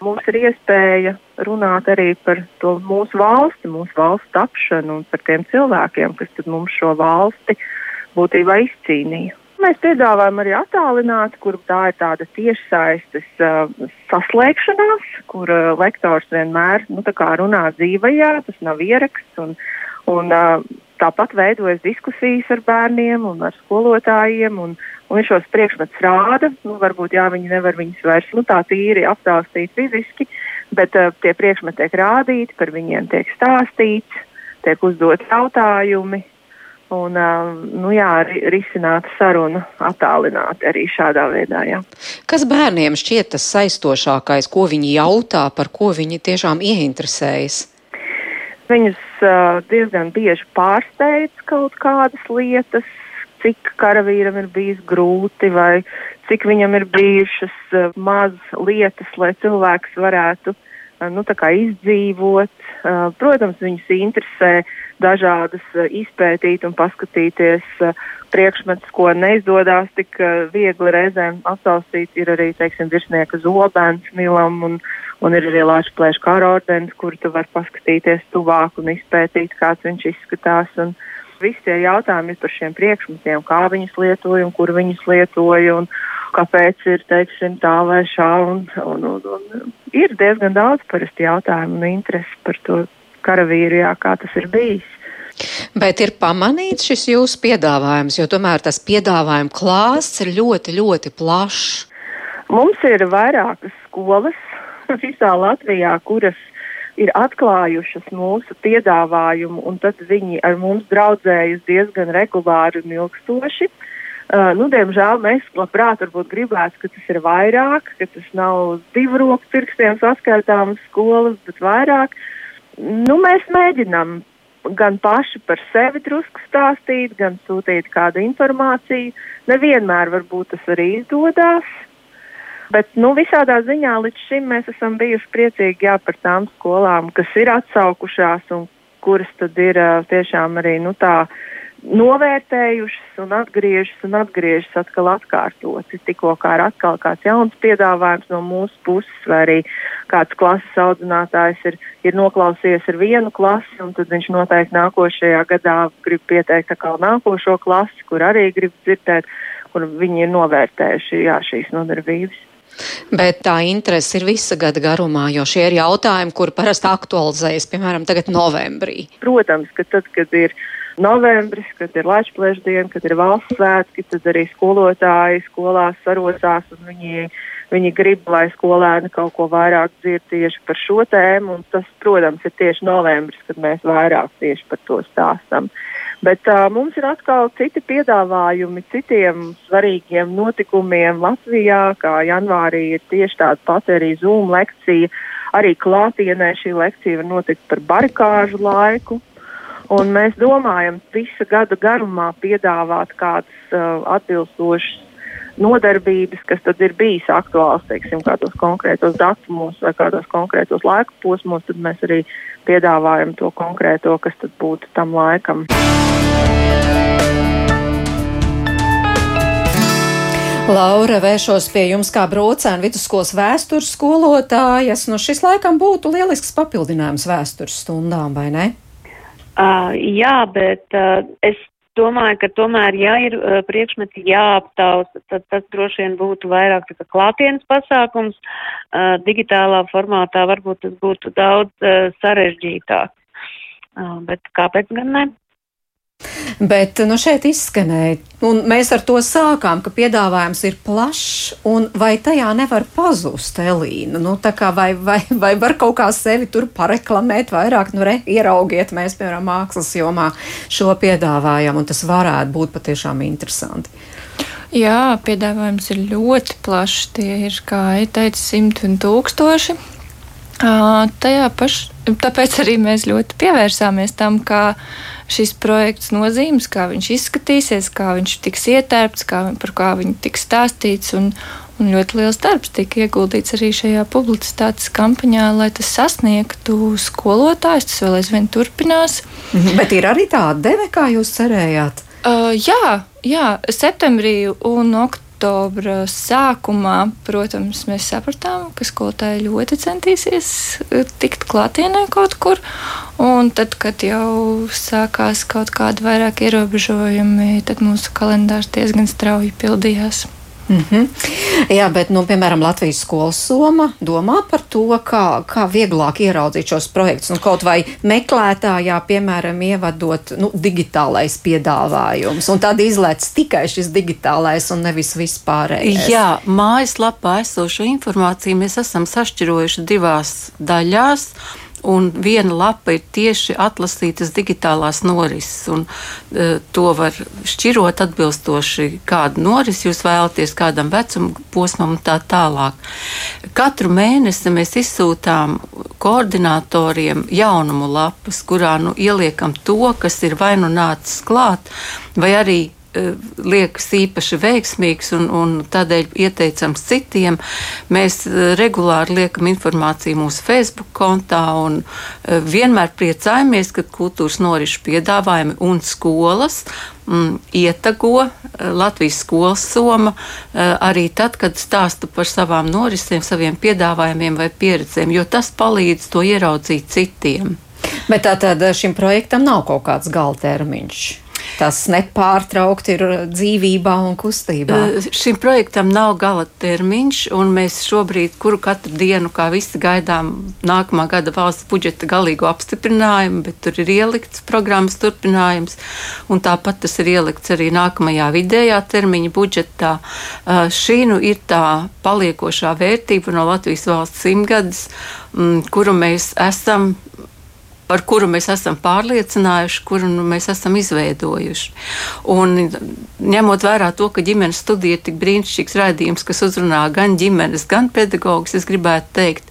Mums ir iespēja runāt arī par to mūsu valsti, mūsu valsts tapšanu un par tiem cilvēkiem, kas mums šo valsti būtībā izcīnīja. Mēs piedāvājam arī attālināti, kur tā ir tāda tiešsaistes uh, saslēgšanās, kur uh, lektors vienmēr nu, runā dzīvajā, tas nav ieraksts. Un, un, uh, Tāpat veidojas diskusijas ar bērniem un ar skolotājiem, un, un viņš šos priekšmetus rāda. Nu, varbūt jā, viņi nevar viņus vairs nu, tā tīri apstāstīt fiziski, bet uh, tie priekšmeti tiek rādīti, par viņiem tiek stāstīts, tiek uzdot jautājumi. Un, uh, nu jā, risināt sarunu attālināti arī šādā veidā. Jā. Kas bērniem šķiet tas saistošākais, ko viņi jautā, par ko viņi tiešām ieinteresējas? Viņus uh, diezgan bieži pārsteidz kaut kādas lietas, cik karavīram ir bijis grūti vai cik viņam ir bijušas uh, maz lietas, lai cilvēks varētu uh, nu, izdzīvot. Uh, protams, viņus interesē dažādas uh, izpētīt un paskatīties uh, priekšmetus, ko neizdodas tik uh, viegli reizēm aptaustīt. Ir arī, teiksim, virsnieka zobens Milam un, Un ir arī lāča plēša kara ordens, kur tu vari paskatīties tuvāk un izpētīt, kāds viņš izskatās. Un visi tie jautājumi ir par šiem priekšmetiem, kā viņus lietoja un kur viņus lietoja un kāpēc ir, teiksim, tā vai šā. Un, un, un, un ir diezgan daudz parasti jautājumu un interesi par to karavīru, jā, kā tas ir bijis. Bet ir pamanīts šis jūsu piedāvājums, jo tomēr tas piedāvājuma klāsts ir ļoti, ļoti plašs. Mums ir vairākas skolas, visā Latvijā, kuras ir atklājušas mūsu piedāvājumu, un tad viņi ar mums draudzējas diezgan regulāri un ilgstoši. Uh, nu, diemžēl mēs labprāt gribētu, ka tas ir vairāk, ka tas nav divu roku pirkstiem saskaitāmas skolas, bet vairāk. Nu, mēs mēģinām gan paši par sevi drusku stāstīt, gan sūtīt kādu informāciju. Nevienmēr varbūt tas arī izdodas, Bet nu, visādā ziņā līdz šim mēs esam bijuši priecīgi jā, par tām skolām, kas ir atsaukušās un kuras tad ir tiešām arī nu, tā novērtējušas un atgriežas un atgriežas atkal atkārtoti. Tikko kā ir atkal kāds jauns piedāvājums no mūsu puses, vai arī kāds klases audzinātājs ir, ir noklausījies ar vienu klasi, un tad viņš noteikti nākošajā gadā grib pieteikt atkal nākošo klasi, kur arī grib dzirdēt, kur viņi ir novērtējuši jā, šīs nodarbības. Bet tā interese ir visa gada garumā, jo šie ir jautājumi, kur parasti aktualizējas, piemēram, tagad novembrī. Protams, ka tad, kad ir novembris, kad ir Latvijas kad ir valsts svētki, tad arī skolotāji skolās sarosās un viņi, viņi grib, lai skolēni kaut ko vairāk dzird tieši par šo tēmu. Tas, protams, ir tieši novembris, kad mēs vairāk tieši par to stāstam. Bet uh, mums ir atkal citi piedāvājumi citiem svarīgiem notikumiem Latvijā, kā janvārī ir tieši tāda pati arī Zoom lekcija. Arī klātienē šī lekcija var notikt par barikāžu laiku. Un mēs domājam visu gadu garumā piedāvāt kādas uh, atbilstošas nodarbības, kas tad ir bijis aktuāls, teiksim, kādos konkrētos datumos vai kādos konkrētos laika posmos, tad mēs arī piedāvājam to konkrēto, kas tad būtu tam laikam. Laura, vēršos pie jums kā brocēna vidusskolas vēstures skolotājas. Nu, šis laikam būtu lielisks papildinājums vēstures stundām, vai ne? Uh, jā, bet uh, es domāju, ka tomēr, ja ir uh, priekšmeti jāaptausta, tad tas droši vien būtu vairāk tā kā klātienes pasākums. Uh, digitālā formātā varbūt tas būtu daudz uh, sarežģītāk. Uh, bet kāpēc gan ne? Bet nu, šeit izskanēja, un mēs ar to sākām, ka piedāvājums ir plašs, un vai tajā nevar pazust Elīna? Nu, vai, vai, vai var kaut kā sevi tur pareklamēt vairāk, nu, re, ieraugiet, mēs, piemēram, mākslas jomā šo piedāvājam, un tas varētu būt patiešām interesanti. Jā, piedāvājums ir ļoti plašs. Tie ir, kā jau teicu, simti un tūkstoši. Uh, tajā pašā, tāpēc arī mēs ļoti pievērsāmies tam, kā šis projekts nozīmes, kā viņš izskatīsies, kā viņš tiks ietērpts, kā, par kā viņš tiks stāstīts. Un, un ļoti liels darbs tika ieguldīts arī šajā publicitātes kampaņā, lai tas sasniegtu skolotājus. Tas vēl aizvien turpinās. Mhm, bet ir arī tāda deve, kā jūs cerējāt? Uh, jā, jā, septembrī un oktobrī oktobra sākumā, protams, mēs sapratām, ka skolotāji ļoti centīsies eh, tikt klātienē kaut kur. Un tad, kad jau sākās kaut kādi vairāk ierobežojumi, tad mūsu kalendārs diezgan strauji pildījās. Mm -hmm. Jā, bet, nu, piemēram, Latvijas skolas soma domā par to, kā, kā vieglāk ieraudzīt šos projektus. Nu, kaut vai meklētājā, piemēram, ievadot nu, digitālais piedāvājums, un tad izlēc tikai šis digitālais un nevis vispārējais. Jā, mājaslapā esošo informāciju mēs esam sašķirojuši divās daļās un viena lapa ir tieši atlasītas digitālās norises. Un, uh, to var šķirot atbilstoši, kādu norisi jūs vēlaties, kādam vecuma posmam un tā tālāk. Katru mēnesi mēs izsūtām koordinatoriem jaunumu lapas, kurā nu, ieliekam to, kas ir vai nu nācis klāt, vai arī liekas īpaši veiksmīgs un, un tādēļ ieteicams citiem. Mēs eh, regulāri liekam informāciju mūsu Facebook kontā un eh, vienmēr priecājamies, kad kultūras norišu piedāvājumi un skolas mm, ietago Latvijas skolas soma arī tad, kad stāsta par savām norisēm, saviem piedāvājumiem vai pieredzēm, jo tas palīdz to ieraudzīt citiem. Bet tā tad šim projektam nav kaut kāds galtermiņš tas nepārtraukti ir dzīvībā un kustībā. Šim projektam nav gala termiņš, un mēs šobrīd, kuru katru dienu, kā visi gaidām, nākamā gada valsts budžeta galīgo apstiprinājumu, bet tur ir ielikts programmas turpinājums, un tāpat tas ir ielikts arī nākamajā vidējā termiņa budžetā. Šī nu ir tā paliekošā vērtība no Latvijas valsts simtgades, kuru mēs esam par kuru mēs esam pārliecinājuši, kuru nu, mēs esam izveidojuši. Un, ņemot vērā to, ka ģimenes studija ir tik brīnišķīgs raidījums, kas uzrunā gan ģimenes, gan pedagogus, es gribētu teikt,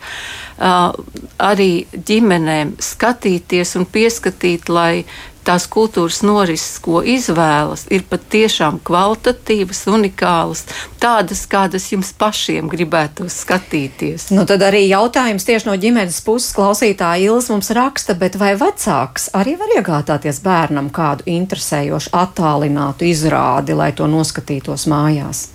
arī ģimenēm skatīties un pieskatīt, lai tās kultūras norises, ko izvēlas, ir patiešām kvalitatīvas, unikālas, tādas, kādas jums pašiem gribētu skatīties. Nu, tad arī jautājums tieši no ģimenes puses klausītāja Ilis mums raksta, bet vai vecāks arī var iegādāties bērnam kādu interesējošu attālinātu izrādi, lai to noskatītos mājās?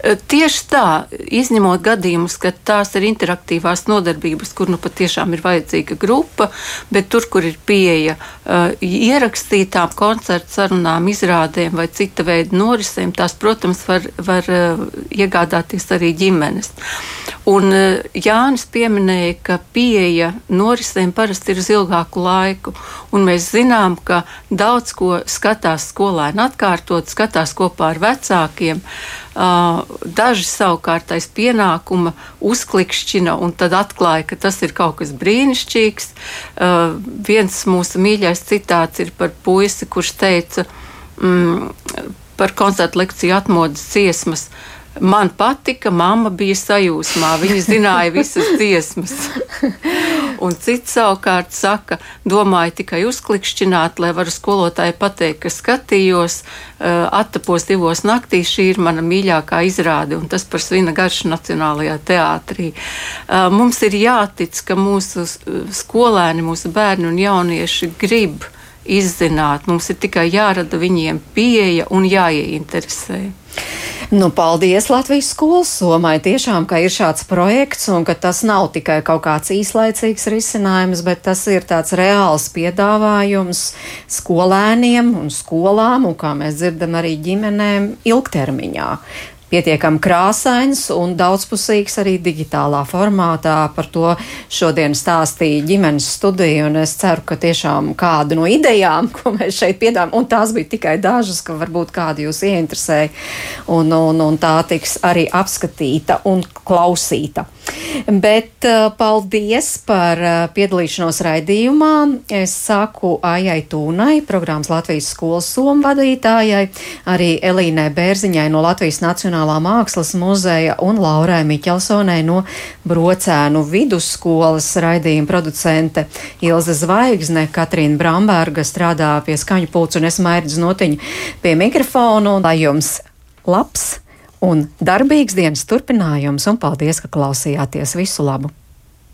Tieši tā, izņemot gadījumus, kad tās ir interaktīvās nodarbības, kur nu patiešām ir vajadzīga grupa, bet tur, kur ir pieeja uh, ierakstītām koncertu sarunām, izrādēm vai cita veida norisēm, tās, protams, var, var uh, iegādāties arī ģimenes. Un uh, Jānis pieminēja, ka pieeja norisēm parasti ir uz ilgāku laiku, un mēs zinām, ka daudz ko skatās skolēni atkārtot, skatās kopā ar vecākiem. Uh, Daži savukārt aiz pienākuma uzklikšķina un tad atklāja, ka tas ir kaut kas brīnišķīgs. Viens mūsu mīļais citāts ir par puisi, kurš teica mm, par koncertu lekciju atmodas dziesmas. Man patika, mamma bija sajūsmā, viņa zināja visas dziesmas. Un cits savukārt saka, domāju tikai uzklikšķināt, lai varu skolotāji pateikt, ka skatījos, uh, attapos divos naktīs, šī ir mana mīļākā izrāde, un tas par svina garšu Nacionālajā teātrī. Uh, mums ir jātic, ka mūsu skolēni, mūsu bērni un jaunieši grib izzināt, mums ir tikai jārada viņiem pieeja un jāieinteresē. Nu, paldies Latvijas skolas somai. Tiešām, ka ir šāds projekts un ka tas nav tikai kaut kāds īslaicīgs risinājums, bet tas ir tāds reāls piedāvājums skolēniem un skolām un, kā mēs dzirdam, arī ģimenēm ilgtermiņā pietiekami krāsains un daudzpusīgs arī digitālā formātā. Par to šodien stāstīja ģimenes studija, un es ceru, ka tiešām kāda no idejām, *laughs* ko mēs šeit piedāvājam, un tās bija tikai dažas, ka varbūt kāda jūs ieinteresēja, un, un, un tā tiks arī apskatīta un klausīta. Bet uh, paldies par uh, piedalīšanos raidījumā. Es saku Aijai Tūnai, programmas Latvijas skolas somu vadītājai, arī Elīnai Bērziņai no Latvijas Nacionālā mākslas muzeja un Laurai Miķelsonai no Brocēnu vidusskolas raidījuma producente Ilze Zvaigzne, Katrīna Bramberga strādā pie skaņu pulca un es mairdzu notiņu pie mikrofonu. Lai jums labs! Un darbīgs dienas turpinājums, un paldies, ka klausījāties visu labu!